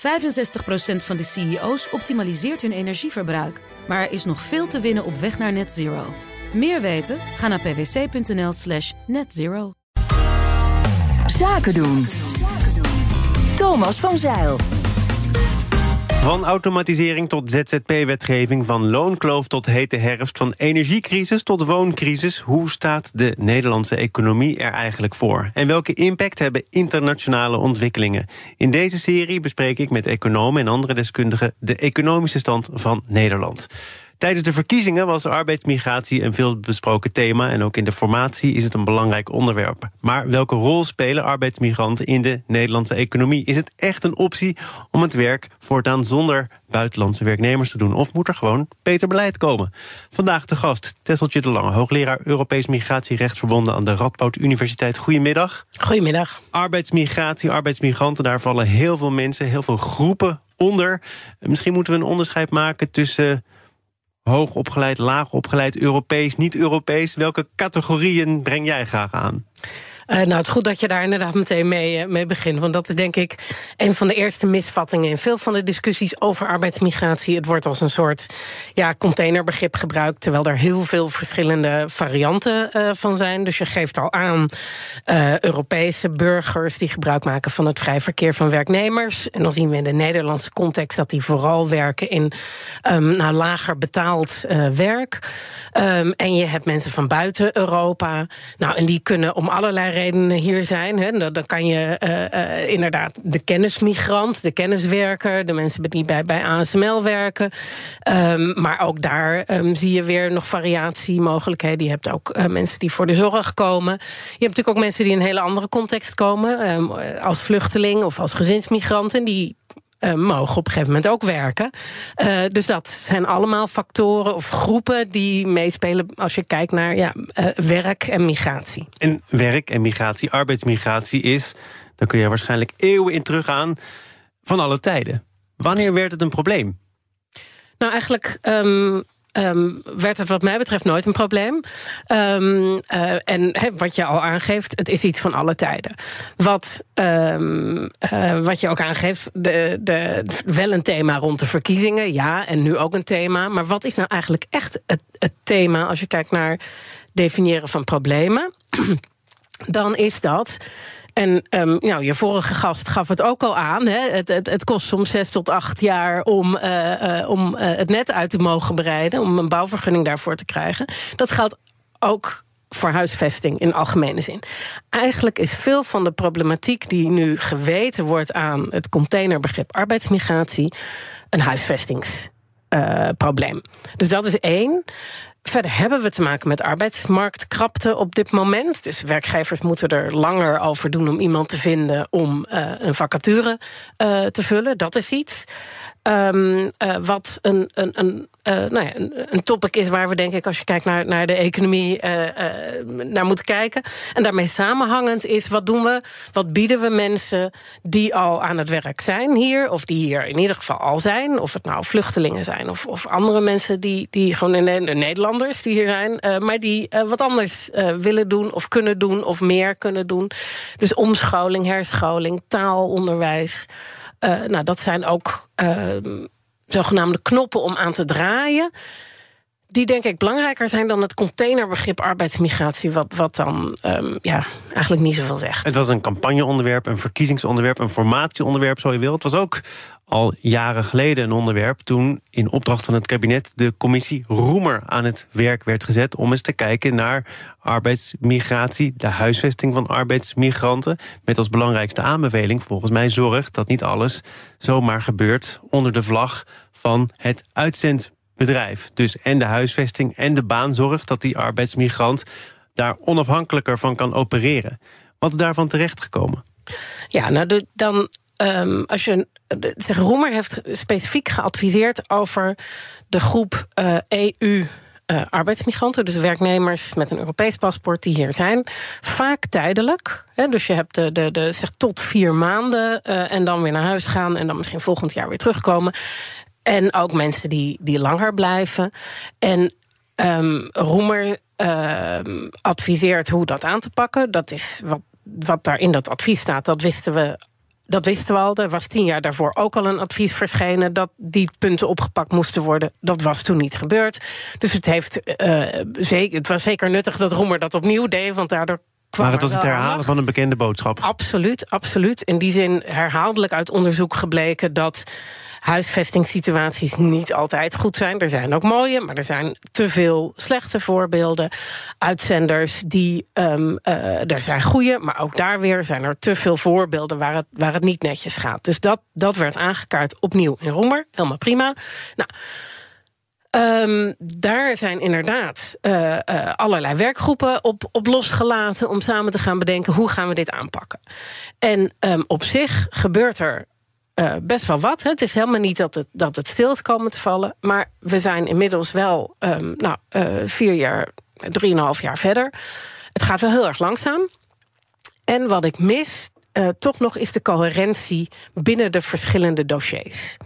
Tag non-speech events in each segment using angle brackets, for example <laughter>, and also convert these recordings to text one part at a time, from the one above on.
65% van de CEO's optimaliseert hun energieverbruik. Maar er is nog veel te winnen op weg naar net zero. Meer weten? Ga naar pwc.nl slash netzero. Zaken doen. Thomas van Zeil. Van automatisering tot ZZP-wetgeving, van loonkloof tot hete herfst, van energiecrisis tot wooncrisis. Hoe staat de Nederlandse economie er eigenlijk voor? En welke impact hebben internationale ontwikkelingen? In deze serie bespreek ik met economen en andere deskundigen de economische stand van Nederland. Tijdens de verkiezingen was arbeidsmigratie een veelbesproken thema... en ook in de formatie is het een belangrijk onderwerp. Maar welke rol spelen arbeidsmigranten in de Nederlandse economie? Is het echt een optie om het werk voortaan zonder buitenlandse werknemers te doen? Of moet er gewoon beter beleid komen? Vandaag de gast, Tesseltje de Lange, hoogleraar Europees Migratierecht... verbonden aan de Radboud Universiteit. Goedemiddag. Goedemiddag. Arbeidsmigratie, arbeidsmigranten, daar vallen heel veel mensen... heel veel groepen onder. Misschien moeten we een onderscheid maken tussen hoog opgeleid, laag opgeleid, Europees, niet-Europees. Welke categorieën breng jij graag aan? Uh, nou, het is goed dat je daar inderdaad meteen mee, uh, mee begint. Want dat is denk ik een van de eerste misvattingen in veel van de discussies over arbeidsmigratie. Het wordt als een soort ja, containerbegrip gebruikt, terwijl er heel veel verschillende varianten uh, van zijn. Dus je geeft al aan Europese burgers die gebruik maken van het vrij verkeer van werknemers. En dan zien we in de Nederlandse context dat die vooral werken in um, nou, lager betaald werk. Um, en je hebt mensen van buiten Europa. Nou, en die kunnen om allerlei redenen hier zijn. Hè. Dan kan je uh, uh, inderdaad de kennismigrant, de kenniswerker, de mensen die bij, bij ASML werken. Um, maar ook daar um, zie je weer nog variatiemogelijkheden. Je hebt ook uh, mensen die voor de zorg komen. Je hebt natuurlijk ook mensen die in een hele andere context komen, um, als vluchteling of als gezinsmigrant. En die uh, mogen op een gegeven moment ook werken. Uh, dus dat zijn allemaal factoren of groepen die meespelen als je kijkt naar ja, uh, werk en migratie. En werk en migratie, arbeidsmigratie is, daar kun je waarschijnlijk eeuwen in teruggaan, van alle tijden. Wanneer werd het een probleem? Nou, eigenlijk. Um, Um, werd het wat mij betreft nooit een probleem. Um, uh, en wat je al aangeeft, het is iets van alle tijden. Wat, um, uh, wat je ook aangeeft, de, de, wel een thema rond de verkiezingen, ja, en nu ook een thema. Maar wat is nou eigenlijk echt het, het thema als je kijkt naar definiëren van problemen? <clears throat> Dan is dat en nou, je vorige gast gaf het ook al aan. Hè? Het, het, het, kost soms zes tot acht jaar om, uh, uh, om uh, het net uit te mogen breiden, om een bouwvergunning daarvoor te krijgen. Dat geldt ook voor huisvesting in algemene zin. Eigenlijk is veel van de problematiek die nu geweten wordt aan het containerbegrip arbeidsmigratie een huisvestingsprobleem. dus dat is één. Verder hebben we te maken met arbeidsmarktkrapte op dit moment. Dus werkgevers moeten er langer over doen om iemand te vinden om uh, een vacature uh, te vullen. Dat is iets. Um, uh, wat een, een, een, uh, nou ja, een, een, topic is waar we denk ik, als je kijkt naar, naar de economie, uh, naar moeten kijken. En daarmee samenhangend is, wat doen we? Wat bieden we mensen die al aan het werk zijn hier, of die hier in ieder geval al zijn, of het nou vluchtelingen zijn, of, of andere mensen die, die gewoon in de Nederlanders die hier zijn, maar die wat anders willen doen, of kunnen doen, of meer kunnen doen. Dus omscholing, herscholing, taalonderwijs. Uh, nou, dat zijn ook uh, zogenaamde knoppen om aan te draaien. Die denk ik belangrijker zijn dan het containerbegrip arbeidsmigratie, wat, wat dan um, ja, eigenlijk niet zoveel zegt. Het was een campagneonderwerp, een verkiezingsonderwerp, een formatieonderwerp, zo je wil. Het was ook al jaren geleden een onderwerp toen in opdracht van het kabinet de commissie Roemer aan het werk werd gezet om eens te kijken naar arbeidsmigratie, de huisvesting van arbeidsmigranten, met als belangrijkste aanbeveling volgens mij zorg dat niet alles zomaar gebeurt onder de vlag van het uitzendbedrijf. Dus en de huisvesting en de baanzorg, dat die arbeidsmigrant daar onafhankelijker van kan opereren. Wat is daarvan terechtgekomen? Ja, nou, dan Um, als je, zeg, Roemer heeft specifiek geadviseerd over de groep EU. Uh, arbeidsmigranten, dus werknemers met een Europees paspoort die hier zijn. Vaak tijdelijk. Hè, dus je hebt de, de, de, zeg, tot vier maanden uh, en dan weer naar huis gaan en dan misschien volgend jaar weer terugkomen. En ook mensen die, die langer blijven. En um, Roemer uh, adviseert hoe dat aan te pakken. Dat is wat, wat daar in dat advies staat, dat wisten we dat wisten we al. Er was tien jaar daarvoor ook al een advies verschenen dat die punten opgepakt moesten worden. Dat was toen niet gebeurd. Dus het, heeft, uh, zeker, het was zeker nuttig dat Roemer dat opnieuw deed, want daardoor maar het was het herhalen van een bekende boodschap. Absoluut, absoluut. In die zin herhaaldelijk uit onderzoek gebleken dat huisvestingssituaties niet altijd goed zijn. Er zijn ook mooie, maar er zijn te veel slechte voorbeelden. Uitzenders die. Um, uh, er zijn goede, maar ook daar weer zijn er te veel voorbeelden waar het, waar het niet netjes gaat. Dus dat, dat werd aangekaart opnieuw in Roemer. Helemaal prima. Nou. Um, daar zijn inderdaad uh, uh, allerlei werkgroepen op, op losgelaten om samen te gaan bedenken hoe gaan we dit aanpakken. En um, op zich gebeurt er uh, best wel wat. Het is helemaal niet dat het, dat het stil is komen te vallen. Maar we zijn inmiddels wel um, nou, vier jaar, drieënhalf jaar verder. Het gaat wel heel erg langzaam. En wat ik mis, uh, toch nog is de coherentie binnen de verschillende dossiers.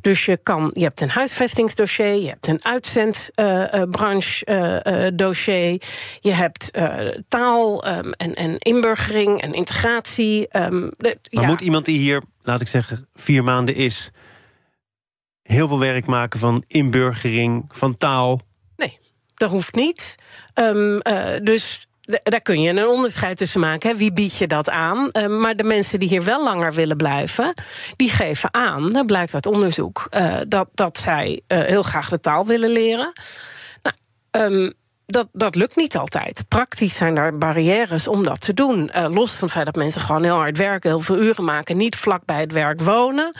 Dus je, kan, je hebt een huisvestingsdossier, je hebt een uitzendbranche-dossier, uh, uh, je hebt taal um, en, en inburgering en integratie. Um, de, maar ja. moet iemand die hier, laat ik zeggen, vier maanden is, heel veel werk maken van inburgering, van taal? Nee, dat hoeft niet. Um, dus daar kun je een onderscheid tussen maken. Hè. Wie bied je dat aan? Uh, maar de mensen die hier wel langer willen blijven, die geven aan, dat blijkt uit onderzoek, uh, dat, dat zij uh, heel graag de taal willen leren. Nou, um, dat, dat lukt niet altijd. Praktisch zijn er barrières om dat te doen. los van het feit dat mensen gewoon heel hard werken, heel veel uren maken, niet vlak bij het werk wonen.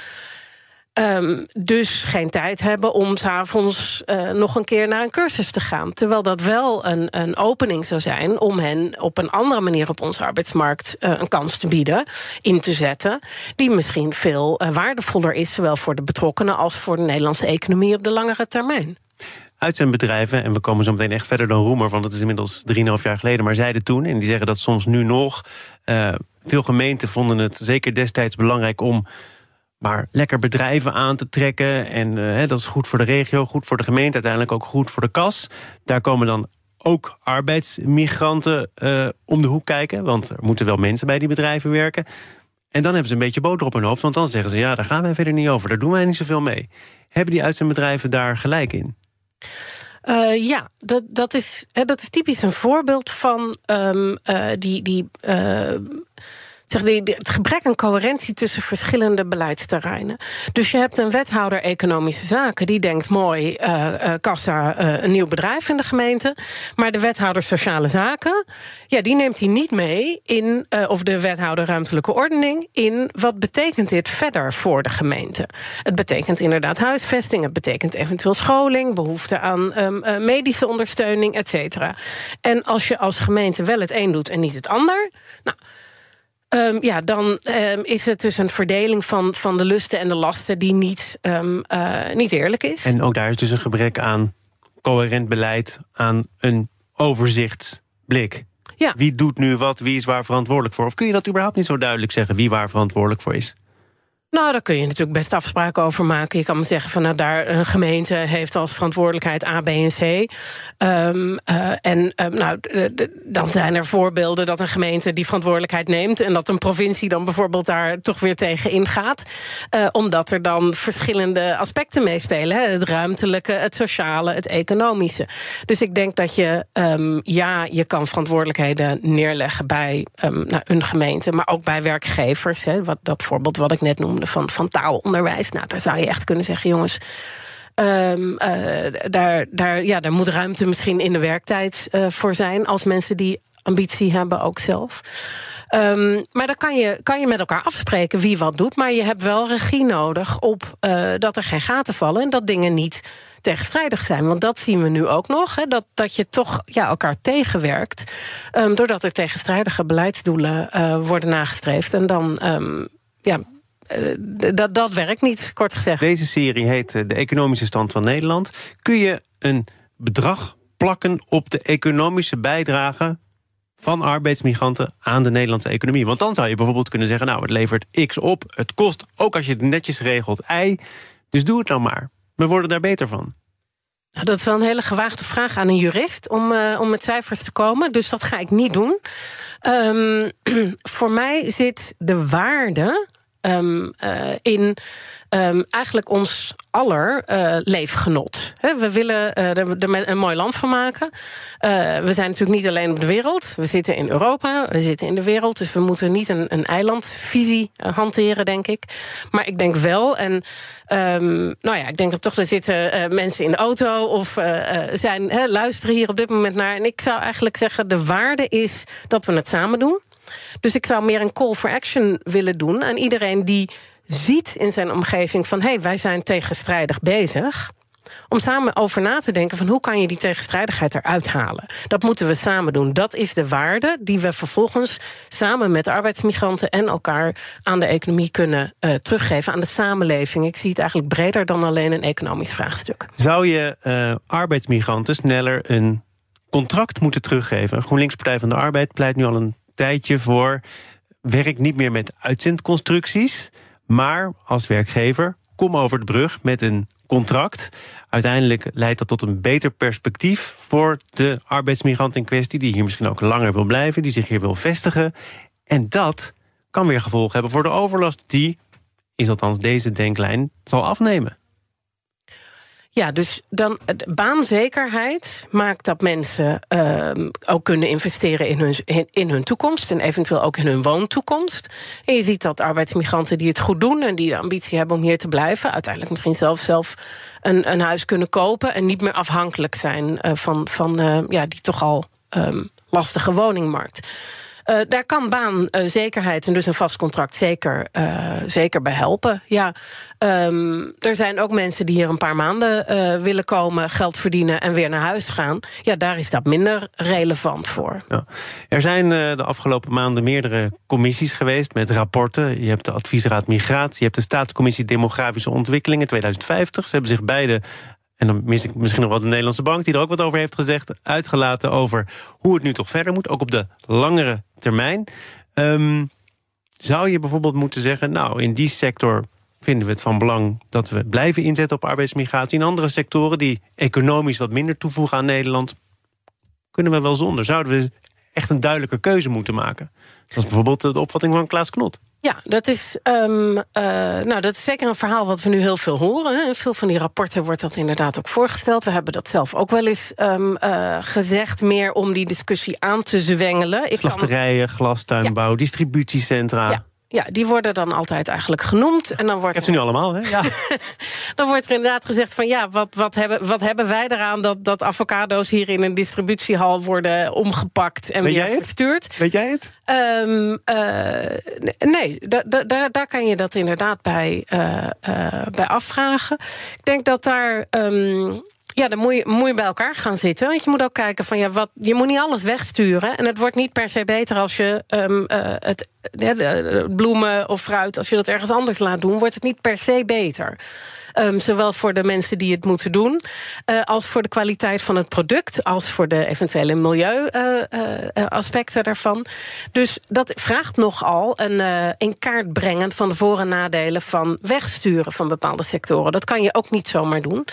Um, dus geen tijd hebben om s'avonds uh, nog een keer naar een cursus te gaan. Terwijl dat wel een, een opening zou zijn om hen op een andere manier op onze arbeidsmarkt uh, een kans te bieden, in te zetten, die misschien veel waardevoller is, zowel voor de betrokkenen als voor de Nederlandse economie op de langere termijn uit zijn bedrijven, en we komen zo meteen echt verder dan Roemer, want het is inmiddels 3,5 jaar geleden, maar zeiden toen, en die zeggen dat soms nu nog, uh, veel gemeenten vonden het zeker destijds belangrijk om maar lekker bedrijven aan te trekken. En uh, dat is goed voor de regio, goed voor de gemeente, uiteindelijk ook goed voor de kas. Daar komen dan ook arbeidsmigranten uh, om de hoek kijken. Want er moeten wel mensen bij die bedrijven werken. En dan hebben ze een beetje boter op hun hoofd. Want dan zeggen ze, ja, daar gaan wij verder niet over. Daar doen wij niet zoveel mee. Hebben die uitzendbedrijven daar gelijk in? Uh, ja, dat, dat, is, dat is typisch een voorbeeld van um, uh, die, die uh, zeg, het gebrek aan coherentie tussen verschillende beleidsterreinen. Dus je hebt een wethouder economische zaken die denkt: mooi, uh, uh, kassa, uh, een nieuw bedrijf in de gemeente. Maar de wethouder sociale zaken, ja, die neemt hij niet mee in, of de wethouder ruimtelijke ordening, in wat betekent dit verder voor de gemeente. Het betekent inderdaad huisvesting, het betekent eventueel scholing, behoefte aan um, medische ondersteuning, et cetera. En als je als gemeente wel het een doet en niet het ander, nou. Um, ja, dan um, is het dus een verdeling van, van de lusten en de lasten die niet, um, uh, niet eerlijk is. En ook daar is dus een gebrek aan coherent beleid, aan een overzichtsblik. Ja. Wie doet nu wat, wie is waar verantwoordelijk voor? Of kun je dat überhaupt niet zo duidelijk zeggen, wie waar verantwoordelijk voor is? Nou, daar kun je natuurlijk best afspraken over maken. Je kan me zeggen van nou, daar een gemeente heeft als verantwoordelijkheid A, B en C. Um, uh, en um, nou, dan zijn er voorbeelden dat een gemeente die verantwoordelijkheid neemt en dat een provincie dan bijvoorbeeld daar toch weer tegen ingaat. Uh, omdat er dan verschillende aspecten meespelen: het ruimtelijke, het sociale, het economische. Dus ik denk dat je, um, ja, je kan verantwoordelijkheden neerleggen bij nou, een gemeente, maar ook bij werkgevers. Wat, dat voorbeeld wat ik net noemde van, van taalonderwijs. Nou, daar zou je echt kunnen zeggen, jongens. Um, uh, daar, daar, ja, daar moet ruimte misschien in de werktijd uh, voor zijn. Als mensen die ambitie hebben, ook zelf. Um, maar dan kan je, kan je met elkaar afspreken wie wat doet. Maar je hebt wel regie nodig op uh, dat er geen gaten vallen en dat dingen niet tegenstrijdig zijn. Want dat zien we nu ook nog. Hè, dat, dat je toch ja, elkaar tegenwerkt. Um, doordat er tegenstrijdige beleidsdoelen worden nagestreefd. En dan ja, dat, dat werkt niet, kort gezegd. Deze serie heet eh, De Economische Stand van Nederland. Kun je een bedrag plakken op de economische bijdrage van arbeidsmigranten aan de Nederlandse economie? Want dan zou je bijvoorbeeld kunnen zeggen: Nou, het levert X op. Het kost, ook als je het netjes regelt, Y. Dus doe het nou maar. We worden daar beter van. Nou, dat is wel een hele gewaagde vraag aan een jurist om, uh, om met cijfers te komen. Dus dat ga ik niet doen. Um, <clears throat> voor mij zit de waarde um, in um, eigenlijk ons aller uh, leefgenot. we willen uh, er een mooi land van maken. We zijn natuurlijk niet alleen op de wereld. We zitten in Europa, we zitten in de wereld. Dus we moeten niet een, een eilandvisie hanteren, denk ik. Maar ik denk wel, en um, nou ja, ik denk dat toch er zitten mensen in de auto of zijn, luisteren hier op dit moment naar. En ik zou eigenlijk zeggen, de waarde is dat we het samen doen. Dus ik zou meer een call for action willen doen aan iedereen die ziet in zijn omgeving van hé, hey, wij zijn tegenstrijdig bezig. Om samen over na te denken van hoe kan je die tegenstrijdigheid eruit halen. Dat moeten we samen doen. Dat is de waarde die we vervolgens samen met arbeidsmigranten en elkaar aan de economie kunnen uh, teruggeven, aan de samenleving. Ik zie het eigenlijk breder dan alleen een economisch vraagstuk. Zou je uh, arbeidsmigranten sneller een contract moeten teruggeven? GroenLinks Partij van de Arbeid pleit nu al een tijdje voor werk niet meer met uitzendconstructies. Maar als werkgever, kom over de brug met een contract. Uiteindelijk leidt dat tot een beter perspectief voor de arbeidsmigrant in kwestie, die hier misschien ook langer wil blijven, die zich hier wil vestigen. En dat kan weer gevolgen hebben voor de overlast, die, is althans deze denklijn, zal afnemen. Ja, dus dan baanzekerheid maakt dat mensen uh, ook kunnen investeren in hun, in, hun toekomst en eventueel ook in hun woontoekomst. En je ziet dat arbeidsmigranten die het goed doen en die de ambitie hebben om hier te blijven, uiteindelijk misschien zelf zelf een, een huis kunnen kopen en niet meer afhankelijk zijn uh, van, van uh, ja, die toch al um, lastige woningmarkt. Uh, daar kan baanzekerheid en dus een vast contract zeker, uh, zeker bij helpen. Ja, um, er zijn ook mensen die hier een paar maanden uh, willen komen, geld verdienen en weer naar huis gaan. Ja, daar is dat minder relevant voor. Ja. Er zijn de afgelopen maanden meerdere commissies geweest met rapporten. Je hebt de Adviesraad Migratie, je hebt de Staatscommissie Demografische Ontwikkelingen 2050. Ze hebben zich beide en dan mis ik misschien nog wat de Nederlandse bank... die er ook wat over heeft gezegd, uitgelaten over hoe het nu toch verder moet. Ook op de langere termijn. Um, zou je bijvoorbeeld moeten zeggen... nou, in die sector vinden we het van belang dat we blijven inzetten op arbeidsmigratie. In andere sectoren die economisch wat minder toevoegen aan Nederland... kunnen we wel zonder. Zouden we echt een duidelijke keuze moeten maken? Dat is bijvoorbeeld de opvatting van Klaas Knot. Ja, dat is, um, uh, nou, dat is zeker een verhaal wat we nu heel veel horen. In veel van die rapporten wordt dat inderdaad ook voorgesteld. We hebben dat zelf ook wel eens um, uh, gezegd, meer om die discussie aan te zwengelen. Slachterijen, glastuinbouw, ja. distributiecentra. Ja. Ja, die worden dan altijd eigenlijk genoemd. En dan wordt Heeft u nu allemaal, hè? Ja. <laughs> dan wordt er inderdaad gezegd van ja, wat, wat, hebben, wat hebben wij eraan dat, dat avocado's hier in een distributiehal worden omgepakt en Weet weer verstuurd? Weet jij het? Um, uh, nee, daar daar kan je dat inderdaad bij, uh, uh, bij afvragen. Ik denk dat daar. Um, ja, dan moet je, moet je bij elkaar gaan zitten. Want je moet ook kijken van ja, wat, je moet niet alles wegsturen. En het wordt niet per se beter als je um, uh, het bloemen of fruit, als je dat ergens anders laat doen, wordt het niet per se beter. Um, zowel voor de mensen die het moeten doen, uh, als voor de kwaliteit van het product, als voor de eventuele milieuaspecten uh, uh, daarvan. Dus dat vraagt nogal een in kaart brengen van de voor- en nadelen van wegsturen van bepaalde sectoren. Dat kan je ook niet zomaar doen.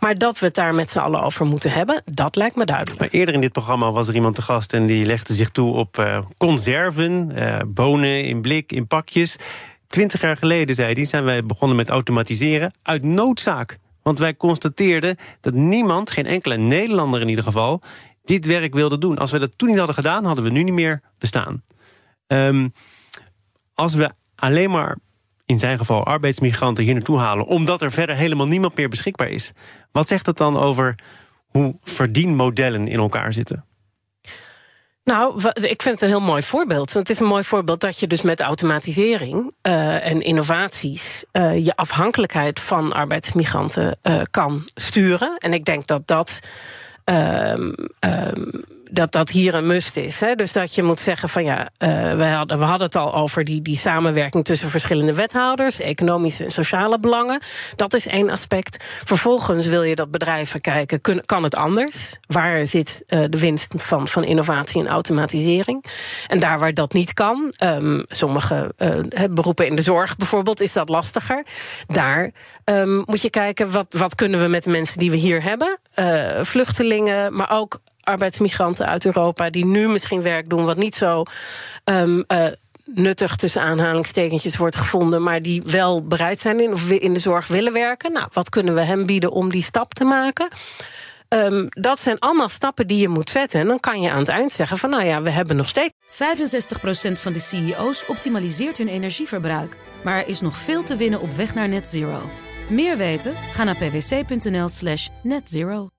Maar dat we het daar met z'n allen over moeten hebben, dat lijkt me duidelijk. Eerder in dit programma was er iemand te gast en die legde zich toe op conserven, bonen in blik, in pakjes. Twintig jaar geleden, zei hij, zijn wij begonnen met automatiseren uit noodzaak. Want wij constateerden dat niemand, geen enkele Nederlander in ieder geval... dit werk wilde doen. Als we dat toen niet hadden gedaan, hadden we nu niet meer bestaan. Um, als we alleen maar in zijn geval arbeidsmigranten hier naartoe halen... omdat er verder helemaal niemand meer beschikbaar is... wat zegt dat dan over hoe verdienmodellen in elkaar zitten? Nou, ik vind het een heel mooi voorbeeld. Het is een mooi voorbeeld dat je dus met automatisering uh, en innovaties uh, je afhankelijkheid van arbeidsmigranten uh, kan sturen. En ik denk dat dat. Um, um, dat dat hier een must is. Hè? Dus dat je moet zeggen van ja, uh, we, hadden, we hadden het al over die, die samenwerking tussen verschillende wethouders, economische en sociale belangen. Dat is één aspect. Vervolgens wil je dat bedrijven kijken, kan het anders? Waar zit uh, de winst van, van innovatie en automatisering? En daar waar dat niet kan, um, sommige uh, beroepen in de zorg bijvoorbeeld, is dat lastiger. Daar um, moet je kijken, wat, wat kunnen we met de mensen die we hier hebben? vluchtelingen, maar ook arbeidsmigranten uit Europa die nu misschien werk doen wat niet zo um, uh, nuttig tussen aanhalingstekentjes wordt gevonden, maar die wel bereid zijn in, of in de zorg willen werken. Nou, wat kunnen we hem bieden om die stap te maken? Um, dat zijn allemaal stappen die je moet zetten. En dan kan je aan het eind zeggen van nou ja, we hebben nog steeds. 65% van de CEO's optimaliseert hun energieverbruik. Maar er is nog veel te winnen op weg naar net zero. Meer weten? Ga naar pwc.nl slash netzero.